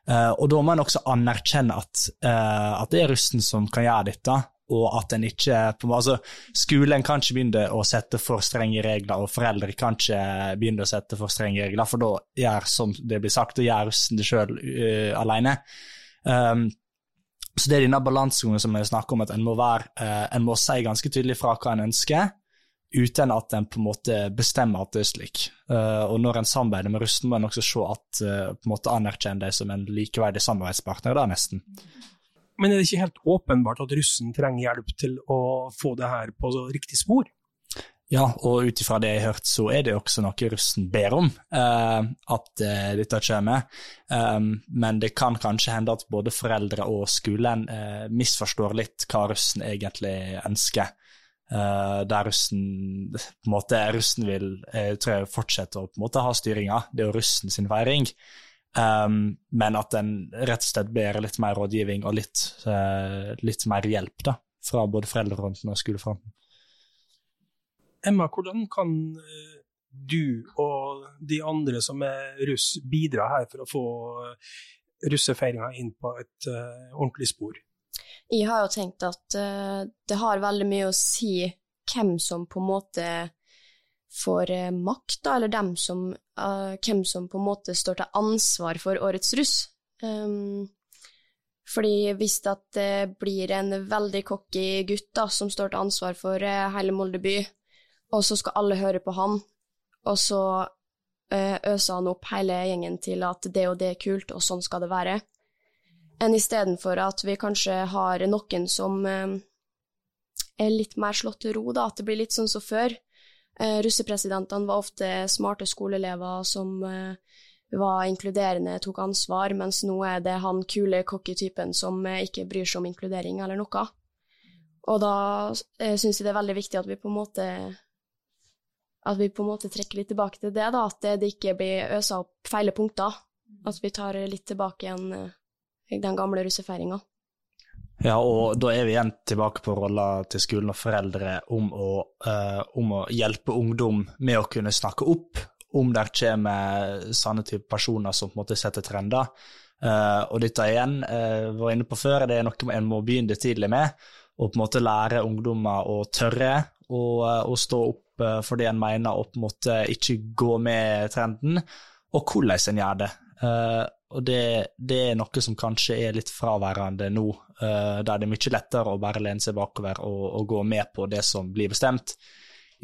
Uh, og da må en også anerkjenne at, at, det er russen som kan gjøre dette, og at en ikke altså, Skolen kan ikke begynne å sette for strenge regler, og foreldre kan ikke begynne å sette for strenge regler, for da gjør, som det blir sagt, og gjør russen det sjøl uh, alene. Um, så det er denne balansegangen som jeg snakker om, at en må, være, en må si ganske tydelig fra hva en ønsker, uten at en på en måte bestemmer at det er slik. Uh, og når en samarbeider med russen, må en også se at uh, på en måte anerkjenne dem som en likeverdig samarbeidspartner, da nesten. Men er det ikke helt åpenbart at russen trenger hjelp til å få det her på riktig spor? Ja, og ut ifra det jeg har hørt, så er det også noe russen ber om, uh, at dette kommer. Um, men det kan kanskje hende at både foreldre og skolen misforstår litt hva russen egentlig ønsker. Uh, der russen på en måte, russen vil jeg tror jeg fortsette å på en måte ha styringa. Det er jo russen sin feiring. Um, men at den rett og slett ber litt mer rådgivning og litt, uh, litt mer hjelp da, fra både foreldrefronten og skolefronten. Emma, hvordan kan eh, du og de andre som er russ, bidra her for å få russefeiringa inn på et uh, ordentlig spor? Jeg har jo tenkt at uh, det har veldig mye å si hvem som på en måte får uh, makt, da, eller dem som, uh, hvem som på en måte står til ansvar for årets russ. Um, fordi hvis det blir en veldig cocky gutt da, som står til ansvar for hele Molde by, og så skal alle høre på han, og så øser han opp hele gjengen til at det og det er kult, og sånn skal det være, enn istedenfor at vi kanskje har noen som eh, er litt mer slått til ro, da, at det blir litt sånn som før. Eh, russepresidentene var ofte smarte skoleelever som eh, var inkluderende, tok ansvar, mens nå er det han kule, cocky typen som ikke bryr seg om inkludering eller noe. Og da eh, syns jeg det er veldig viktig at vi på en måte at vi på en måte trekker litt tilbake til det, da, at det ikke blir øsa opp feile punkter. At vi tar litt tilbake igjen den gamle russefeiringa. Ja, og da er vi igjen tilbake på rolla til skolen og foreldre om å, uh, om å, hjelpe ungdom med å kunne snakke opp om det kommer sånne type personer som på en måte setter trender. Uh, og dette igjen, uh, var inne på før, det er noe en må begynne tidlig med. Og på en måte lære ungdommer å tørre å, å stå opp for det en mener, og på en måte ikke gå med trenden. Og hvordan en gjør det. Uh, og det, det, er noe som kanskje er litt fraværende nå, uh, der det er mye lettere å bare lene seg bakover og, og gå med på det som blir bestemt,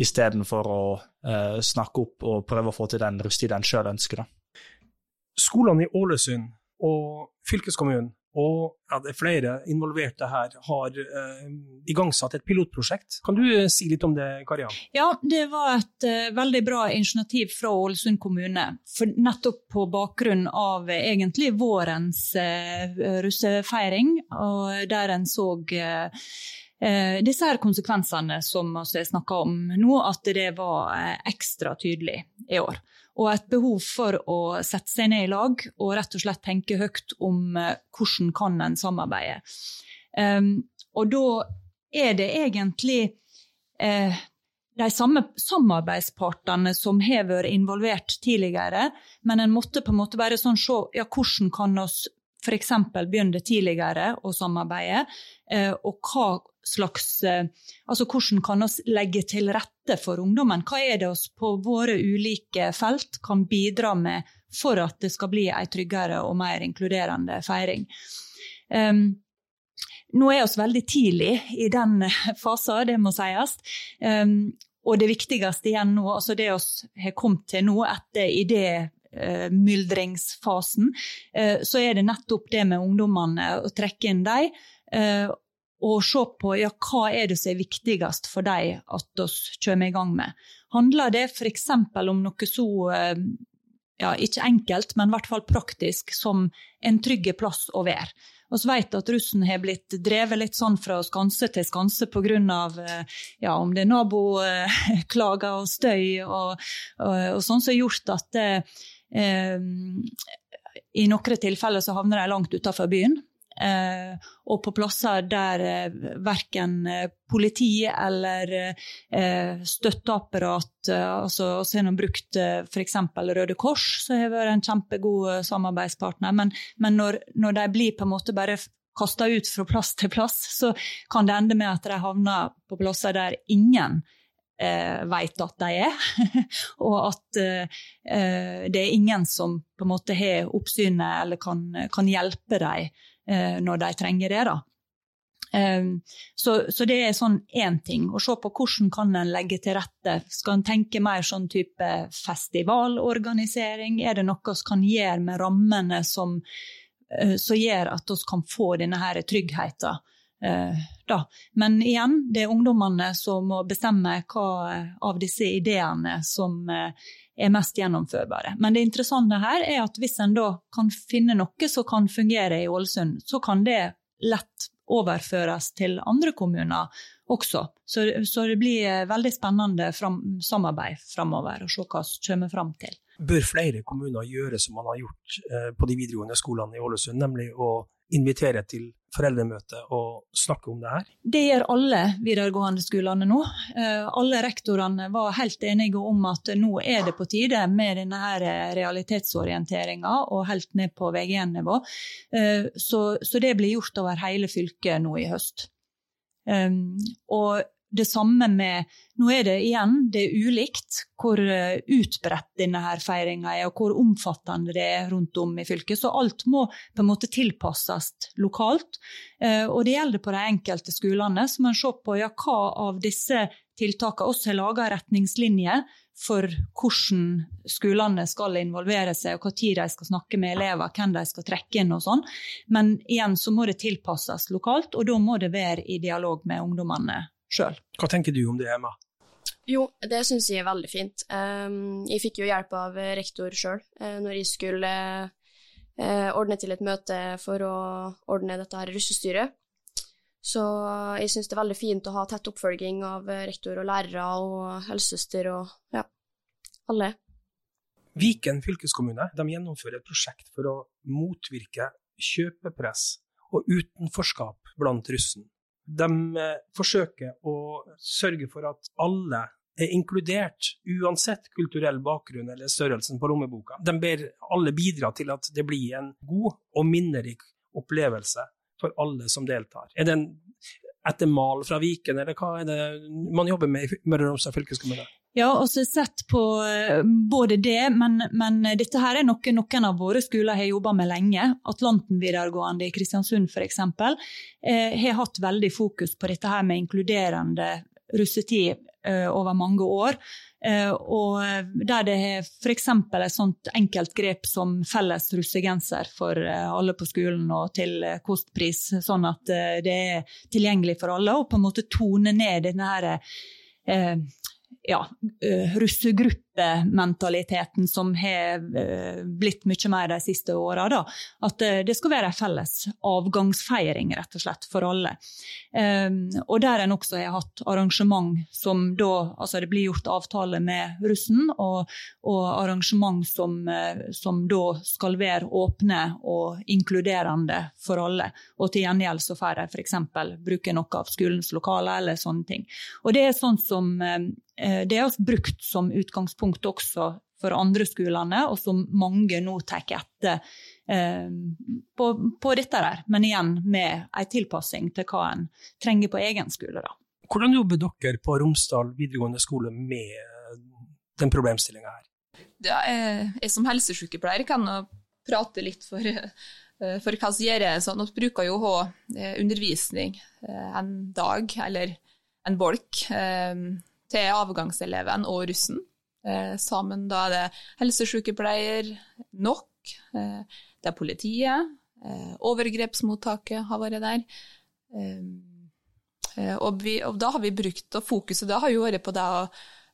istedenfor å uh, snakke opp og prøve å få til den rusttida en sjøl ønsker. Da. Skolene i Ålesund og fylkeskommunen og ja, det er flere involverte her, har eh, igangsatt et pilotprosjekt. Kan du uh, si litt om det, Karian? Ja, det var et eh, veldig bra initiativ fra Ålesund kommune. For nettopp på bakgrunn av egentlig vårens russefeiring, og der en så disse her konsekvensene som vi snakker om nå, at det var ekstra tydelig i år og et behov for å sette seg ned i lag og rett og slett tenke høyt om uh, hvordan kan en samarbeide. Um, og da er det egentlig de samme samarbeidspartene som har vært involvert tidligere, men en måtte på en måte bare sånn se ja, hvordan kan oss f.eks. begynne tidligere å samarbeide, og hva slags eh, Altså hvordan kan vi legge til rette for ungdommen? Hva er det oss på våre ulike felt kan bidra med for at det skal bli en tryggere og mer inkluderende feiring? Um, nå er vi veldig tidlig i den fasen, det må sies. Um, og det viktigste igjen nå, altså det vi har kommet til nå etter idémyldringsfasen, uh, så er det nettopp det med ungdommene, å trekke inn dem. Og se på ja, hva er det som er viktigst for dem at vi kommer i gang med. Handler det f.eks. om noe så eh, ja, ikke enkelt, men i hvert fall praktisk, som en trygg plass å være? Vi vet at russen har blitt drevet litt sånn fra skanse til skanse pga. Eh, ja, om det er naboklager og støy og, og, og sånn som har gjort at det, eh, i noen tilfeller så havner de langt utenfor byen. Eh, og på plasser der eh, verken eh, politi eller støtteapparat altså Vi har brukt f.eks. Røde Kors, som har vært en kjempegod samarbeidspartner. Men, men når, når, de blir på en måte bare kasta ut fra plass til plass, så kan det ende med at de havner på plasser der ingen vet at de er. og at det er ingen som på en måte har oppsynet eller kan, kan hjelpe dem når de trenger det. da. Ehm, så, så, det er sånn én ting. Å se på hvordan kan en legge til rette. Skal en tenke mer sånn type festivalorganisering? Er det noe vi kan gjøre med rammene som, eh, som gjør at vi kan få denne her tryggheten? Uh, da. Men igjen, det er ungdommene som må bestemme hva av disse ideene som er mest gjennomførbare. Men det interessante her er at hvis en da kan finne noe som kan fungere i Ålesund, så kan det lett overføres til andre kommuner også. Så, så det blir veldig spennende fram, samarbeid framover, å se hva som kommer fram til. Bør flere kommuner gjøre som man har gjort eh, på de videregående skolene i Ålesund, nemlig å invitere til foreldremøte og snakke om det her? Det gjør alle videregående skolene nå. Eh, alle rektorene var helt enige om at nå er det på tide med denne her realitetsorienteringa og helt ned på VG1-nivå. Eh, så, det blir gjort over hele fylket nå i høst. Eh, og det samme med Nå er det igjen det er ulikt hvor eh, utbredt denne her feiringa er, og hvor omfattende det er rundt om i fylket. Så alt må på en måte tilpasses lokalt. Eh, og det gjelder på de enkelte skolene. Så må en se på ja, hva av disse tiltakene også har laga retningslinjer for hvordan skolene skal involvere seg, og når de skal snakke med elever, hvem de skal trekke inn og sånn. Men igjen så må det tilpasses lokalt, og da må det være i dialog med ungdommene sjøl. Hva tenker du om det, Emma? Jo, det syns jeg er veldig fint. Um, jeg fikk jo hjelp av rektor sjøl uh, når jeg skulle uh, ordne til et møte for å ordne dette her russestyret. Så jeg syns det er veldig fint å ha tett oppfølging av rektor og lærere og helsesøster og ja, alle. Viken fylkeskommune gjennomfører et prosjekt for å motvirke kjøpepress og utenforskap blant russen. De eh, forsøker å sørge for at alle er inkludert, uansett kulturell bakgrunn eller størrelsen på lommeboka. De ber alle bidra til at det blir en god og minnerik opplevelse for alle som deltar. Er det en etter mal fra Viken, eller hva er det man jobber med i Møre og Romsdal fylkeskommune? Ja, og så sett på eh, både det, men, men dette her er noe noen av våre skoler har jobba med lenge. Atlanten videregående i Kristiansund f.eks. Eh, har hatt veldig fokus på dette her med inkluderende russetid eh, over mange år. Eh, og der det er f.eks. et sånt enkelt grep som felles russegenser for alle på skolen og til kostpris, sånn at det er tilgjengelig for alle, og på en måte tone ned denne her ja, uh, russegruppementaliteten som har uh, blitt mye mer de siste åra. At uh, det skal være en felles avgangsfeiring, rett og slett, for alle. Um, og der en også har hatt arrangement som da Altså det blir gjort avtale med russen, og, og arrangement som, som, da skal være åpne og inkluderende for alle. Og til gjengjeld så får de f.eks. bruke noe av skolens lokaler eller sånne ting. Og det er sånn som Eh, det er brukt som utgangspunkt også for andre skolene, og som mange nå tar etter eh, på, på, dette der. Men igjen med en tilpassing til hva en trenger på egen skole. Da. Hvordan jobber dere på Romsdal videregående skole med den problemstillinga her? Ja, jeg, jeg som helsesykepleier kan prate litt for, eh, for hva som gjør. Sånn, vi bruker jo å ha undervisning en dag eller en bolk til avgangseleven og russen. Eh, sammen da er det helsesykepleier nok, eh, det er politiet, eh, overgrepsmottaket har vært der. Eh, eh, og, vi, og, da har vi brukt, og fokuset da har jo vært på det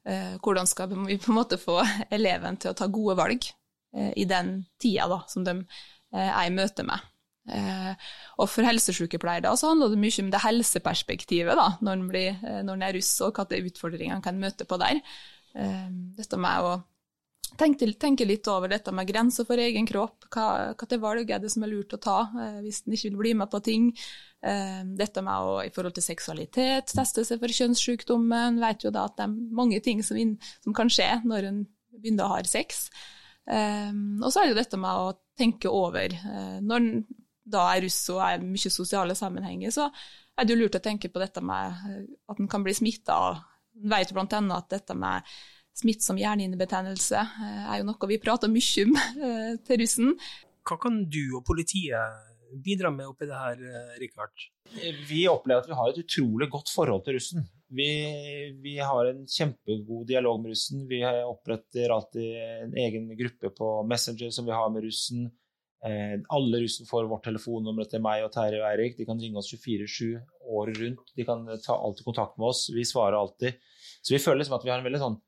eh, hvordan skal vi på en måte få eleven til å ta gode valg i den tida da, som de er i møte med. Og for helsesykepleiere da, så handler det mye om det helseperspektivet da, når en er russ, og hvilke utfordringer en kan møte på der. Eh, dette med å tenke, tenke, litt over dette med grenser for egen kropp. Hva, hva valg er det som er lurt å ta eh, hvis en ikke vil bli med på ting? Eh, dette med å i forhold til seksualitet, teste seg for kjønnssykdommer. En vet jo da at det er mange ting som, inn, som kan skje når en begynner å ha sex. Eh, og så er det jo dette med å tenke over når en da er russ og er mye sosiale sammenhenger, så er det jo lurt å tenke på dette med eh, at en kan bli smitta. En vet bl.a. at dette med smittsom hjernehinnebetennelse eh, er jo noe vi prater mye om eh, til russen. Hva kan du og politiet bidra med oppi det her, Rikard? Vi opplever at vi har et utrolig godt forhold til russen. Vi, vi, har en kjempegod dialog med russen. Vi oppretter alltid en egen gruppe på Messenger som vi har med russen. Eh, alle russen får vårt telefonnummer til meg og Terje og Eirik. De kan ringe oss 24-7 året rundt. De kan ta alltid kontakt med oss. Vi svarer alltid. Så vi føler liksom at vi har en veldig sånn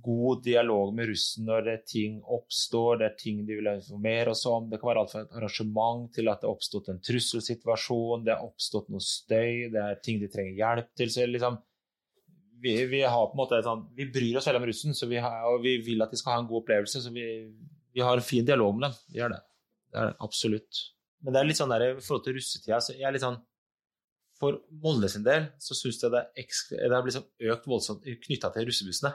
god dialog med russen når det ting oppstår, det er ting de vil informere oss om. Det kan være alt fra et arrangement til at det har oppstått en trusselsituasjon, det har oppstått noe støy, det er ting de trenger hjelp til. Så liksom, vi, vi, har på en måte sånn, vi bryr oss veldig om russen, vi har, og vi vil at de skal ha en god opplevelse. Så vi, vi har en fin dialog med dem. Vi gjør det. Det er det absolutt. Men det er litt sånn der, i forhold til russetida så jeg er litt sånn For Molde sin del så syns jeg det, har blitt sånn økt voldsomt knytta til russebussene.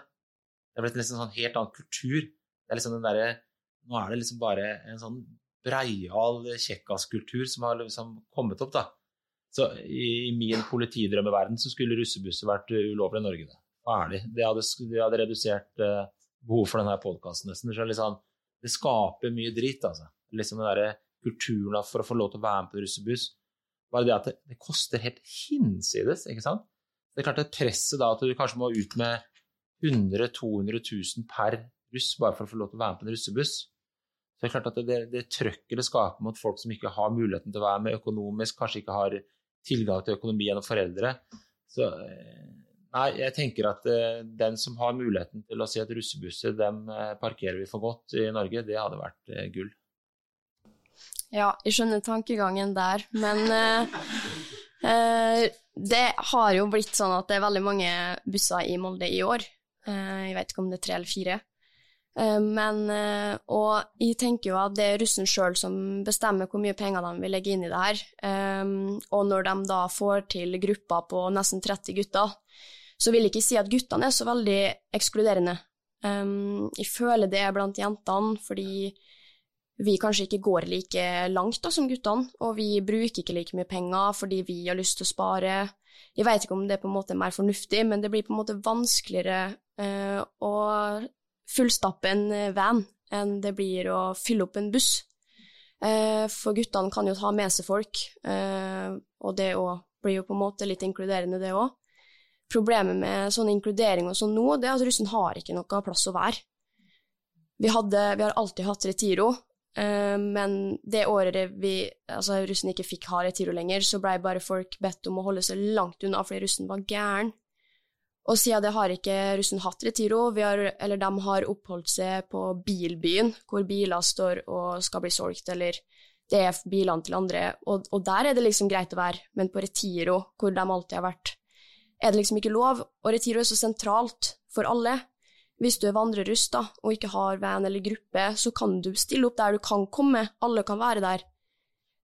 Det er blitt liksom sånn helt annen kultur. Det er liksom den der, Nå er det liksom bare en sånn breial kjekkaskultur som har liksom kommet opp, da. Så i, min politidrømmeverden så skulle russebusser vært ulovlig i Norge. Ferdig. Det hadde, det hadde redusert uh, behov for denne podkasten nesten. Det, liksom, det skaper mye dritt, altså liksom den der kulturen for å få lov til å være med på russebuss. Bare det at det, det koster helt hinsides, ikke sant? Det er klart det presset da at du kanskje må ut med 100 200 000 per russ bare for å få lov til å være med på en russebuss. Så det er klart at det, det trøkket det skaper mot folk som ikke har muligheten til å være med økonomisk, kanskje ikke har tilgang til økonomi gjennom foreldre. Så eh, nei, jeg tenker at uh, den som har muligheten til å si at russebusser dem uh, parkerer vi for godt i Norge, det hadde vært gull. Ja, jeg skjønner tankegangen der, men uh, uh, det har jo blitt sånn at det er veldig mange busser i Molde i år. Uh, jeg vet ikke om det er tre eller fire. men Og jeg tenker jo at det er russen sjøl som bestemmer hvor mye penger de vil legge inn i det her. og når de da får til grupper på nesten 30 gutter, så vil jeg ikke si at guttene er så veldig ekskluderende. jeg føler det blant jentene, fordi vi kanskje ikke går like langt da, som guttene, og vi bruker ikke like mye penger fordi vi har lyst til å spare. Jeg vet ikke om det på en måte er mer fornuftig, men det blir på en måte vanskeligere eh, å fullstappe en van enn det blir å fylle opp en buss. Eh, for guttene kan jo ta med seg folk, eh, og det òg blir jo på en måte litt inkluderende, det òg. Problemet med sånn inkludering og sånn nå, det er at russen har ikke noe plass å være. Vi, hadde, vi har alltid hatt Retiro, eh, men det året vi, altså russen ikke fikk ha Retiro lenger, så blei bare folk bedt om å holde seg langt unna fordi russen var gæren. Og siden det har ikke russen hatt Retiro, har, eller de har oppholdt seg på Bilbyen, hvor biler står og skal bli solgt, eller det er bilene til andre, og, og, der er det liksom greit å være, men på Retiro, hvor de alltid har vært, er det liksom ikke lov, og Retiro er så sentralt for alle. Hvis du er vandrerust da, og ikke har venn eller gruppe, så kan du stille opp der du kan komme, alle kan være der.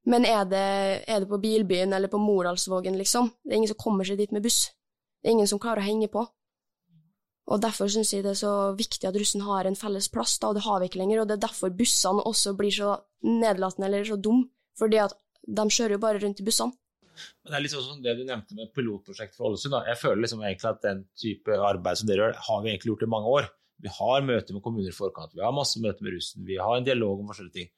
Men er det, er det på Bilbyen eller på Mordalsvågen, liksom? Det er ingen som kommer seg dit med buss. Det er ingen som klarer å henge på. Og Derfor syns jeg det er så viktig at russen har en felles plass, da, og det har vi ikke lenger. Og det er derfor bussene også blir så nedlatende eller så dum, fordi at de kjører jo bare rundt i bussene. Men det er litt sånn som det du nevnte med pilotprosjekt for Ålesund. Jeg føler liksom egentlig at den type arbeid som dere gjør, har vi egentlig gjort i mange år. Vi har møter med kommuner i forkant, vi har masse møter med russen, vi har en dialog om forskjellige ting.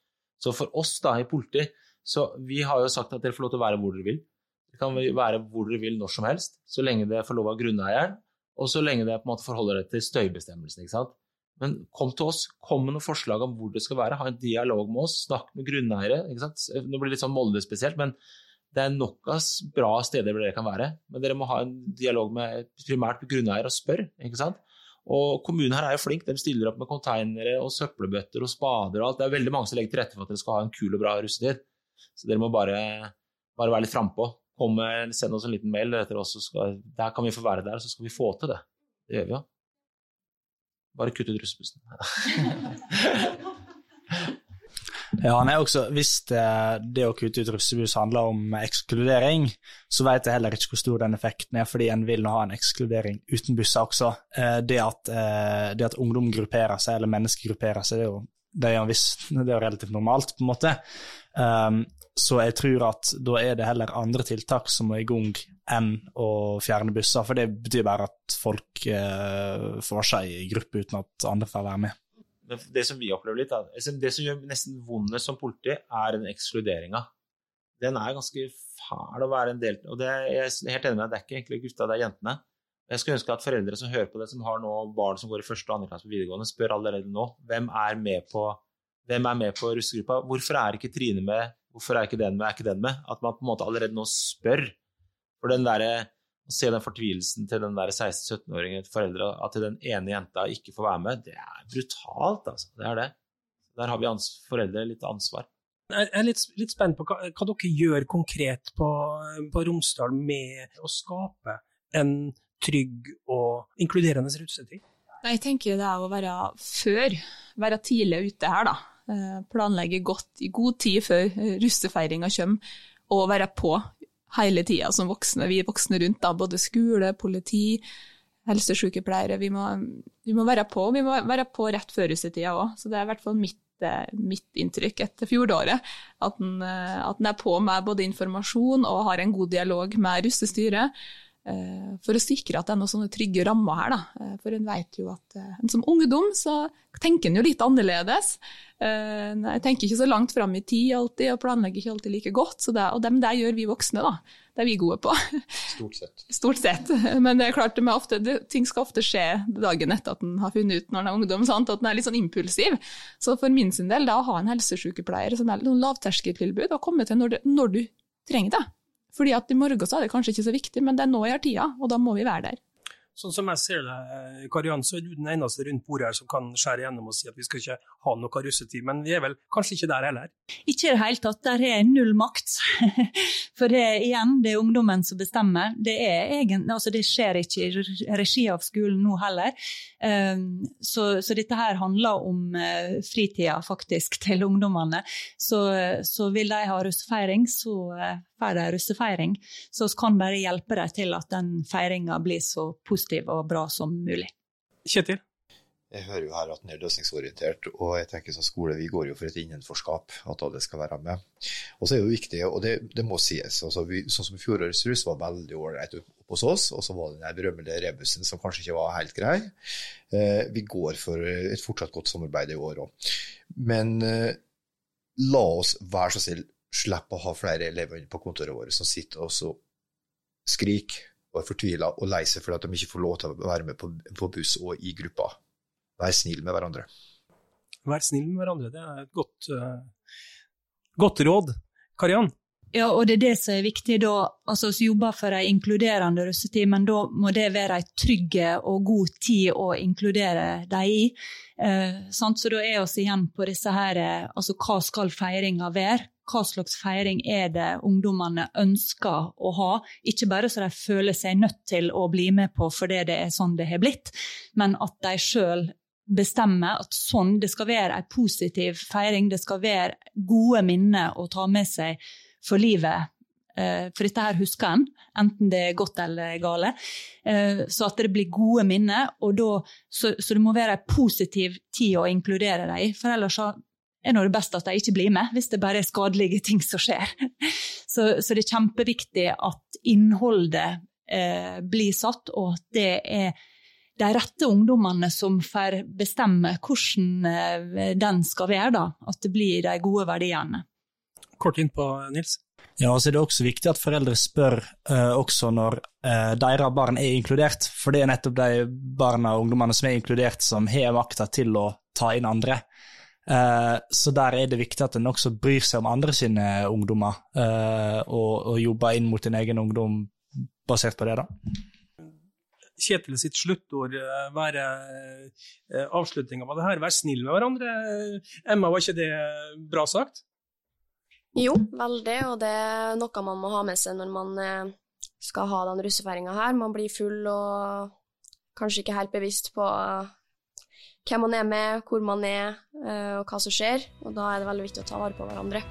Så for oss da i politiet, så vi har jo sagt at dere får lov til å være hvor dere vil. Det kan være hvor dere vil når som helst, så lenge det får lov av grunneieren, og så lenge det på en måte forholder dere til støybestemmelsene. ikke sant? Men kom til oss, kom med noen forslag om hvor det skal være, ha en dialog med oss, snakk med grunneiere. Nå blir det litt sånn Molde spesielt, men det er nok av bra steder hvor dere kan være. Men dere må ha en dialog med primært grunneier og spørre. ikke sant? Og kommunen her er jo flink, de stiller opp med konteinere og søppelbøtter og spader og alt. Det er veldig mange som legger til rette for at dere skal ha en kul og bra russetid. Så dere må bare, bare være litt frampå send oss en liten mail etter oss, så skal, der kan vi få være der, så skal vi få til det. Det gjør vi jo. Bare kutt ut russebussen. ja, nei, også, Hvis det, det, å kutte ut russebuss handler om ekskludering, så vet jeg heller ikke hvor stor den effekten er, fordi en vil nå ha en ekskludering uten busser også. Eh, det at, eh, det at ungdom grupperer seg, eller mennesker grupperer seg, det er jo, det er viss, det er relativt normalt, på en måte. Um, så jeg tror at da er det heller andre tiltak som må i gang enn å fjerne busser, for det betyr bare at folk eh, får seg i gruppe uten at andre får være med. Det som vi opplever litt, altså, det som gjør nesten vondest som politi, er den ekskluderinga. Den er ganske fæl å være en del er, jeg er helt enig med deg, det er ikke egentlig gutta, det er jentene. Jeg skulle ønske at foreldre som hører på det, som har nå barn som går i første og andre klasse på videregående, spør allerede nå hvem er med på, hvem er med på russegruppa. Hvorfor er ikke Trine med? Hvorfor er ikke den med, er ikke den med? At man på en måte allerede nå spør. For den der, å se den fortvilelsen til den 16-17-åringen foreldra, at den ene jenta ikke får være med, det er brutalt, altså. Det er det. Der har vi foreldre litt ansvar. Jeg er litt, litt spent på hva, hva, dere gjør konkret på, på Romsdal med å skape en trygg og inkluderende russetid? Jeg tenker det er å være før, være tidlig ute her, da. Eh, planlegge godt i god tid før eh, russefeiringa kommer, og være på hele tida som voksne. Vi voksne rundt, da, både skole, politi, helsesykepleiere. Vi vi må være på. Vi må være på rett før russetida òg. Så det er i hvert fall mitt, eh, mitt inntrykk etter fjoråret. At en, at en er på med både informasjon og har en god dialog med russestyret. Eh, for å sikre at det er noen sånne trygge rammer her. Da. Eh, for en vet jo at eh, som ungdom så tenker en jo litt annerledes. Jeg tenker ikke så langt fram i tid alltid, og planlegger ikke alltid like godt. Det, og dem der gjør vi voksne, da. Det er vi gode på. Stort sett. Stort sett. Men det er klart, det ofte, det, ting skal ofte skje dagen etter at en har funnet ut når en er ungdom, sant? at en er litt sånn impulsiv. Så for min sin del, da å ha en helsesykepleier som er noen lavterskeltilbud, og komme til når, når du trenger det. Fordi at i morgen så er det kanskje ikke så viktig, men det er nå jeg har tida, og da må vi være der. Sånn som jeg ser det, Karian, så er du den eneste rundt bordet her som kan skjære gjennom og si at vi skal ikke ha noe russetid, men vi er vel kanskje ikke der heller? Ikke i det hele tatt. Der er null makt. For det, igjen, det er ungdommen som bestemmer. Det, egen, altså det skjer ikke i regi av skolen nå heller. Ehm, så, så dette her handler om eh, fritida faktisk til ungdommene. Så, så vil de ha russefeiring, så får de russefeiring. Så vi kan bare hjelpe dem til at den feiringa blir så positiv og bra som mulig. Kjetil? Jeg hører jo her at den er løsningsorientert, og jeg tenker som skole vi går jo for et innenforskap, at alle skal være med. Og så er det jo viktig, og det, det må sies, altså vi, sånn som fjorårets russ var veldig ålreit hos oss, og så var det den berømmelige rebusen som kanskje ikke var helt grei. Eh, vi går for et fortsatt godt samarbeid i år òg. Men eh, la oss være så snill slippe å ha flere elever på kontoret vårt som sitter og så skriker og er fortvila og lei seg fordi de ikke får lov til å være med på, på buss og i gruppa. Vær snill med hverandre. Vær snill med hverandre, det er et godt, uh, godt råd. Kariann? Ja, og det er det som er viktig da. Altså, Vi jobber for en inkluderende russetid, men da må det være en trygg og god tid å inkludere dem i. Eh, så da er vi igjen på disse her, eh, altså hva skal feiringa være? Hva slags feiring er det ungdommene ønsker å ha? Ikke bare så de føler seg nødt til å bli med på fordi det er sånn det har blitt, men at de sjøl bestemmer at sånn det skal være en positiv feiring, det skal være gode minner å ta med seg for livet. Eh, for dette her husker en, enten det er godt eller gale. Eh, så at det blir gode minner, og da, så, så det må være en positiv tid å inkludere dem i. For ellers er det best at de ikke blir med, hvis det bare er skadelige ting som skjer. Så, så det er kjempeviktig at innholdet eh, blir satt, og at det er de rette ungdommene som får bestemme hvordan eh, den skal være. Da. At det blir de gode verdiene. Kort innpå, Nils. Ja, og så er det også viktig at foreldre spør eh, også når eh, deres barn er inkludert, for det er nettopp de barna og ungdommene som er inkludert, som har makta til å ta inn andre. Uh, så der er det viktig at en også bryr seg om andre sine ungdommer, og, og, jobber inn mot din egen ungdom basert på det, da. Kjetil sitt sluttord være avslutninga av det her, vær snill med hverandre. Emma, var ikke det bra sagt? Jo, veldig, og det er noe man må ha med seg når man eh, skal ha den russefeiringa her. Man blir full og kanskje ikke helt bevisst på hvem man er med, hvor man er, eh, og hva som skjer. Og da er det veldig viktig å ta vare på hverandre.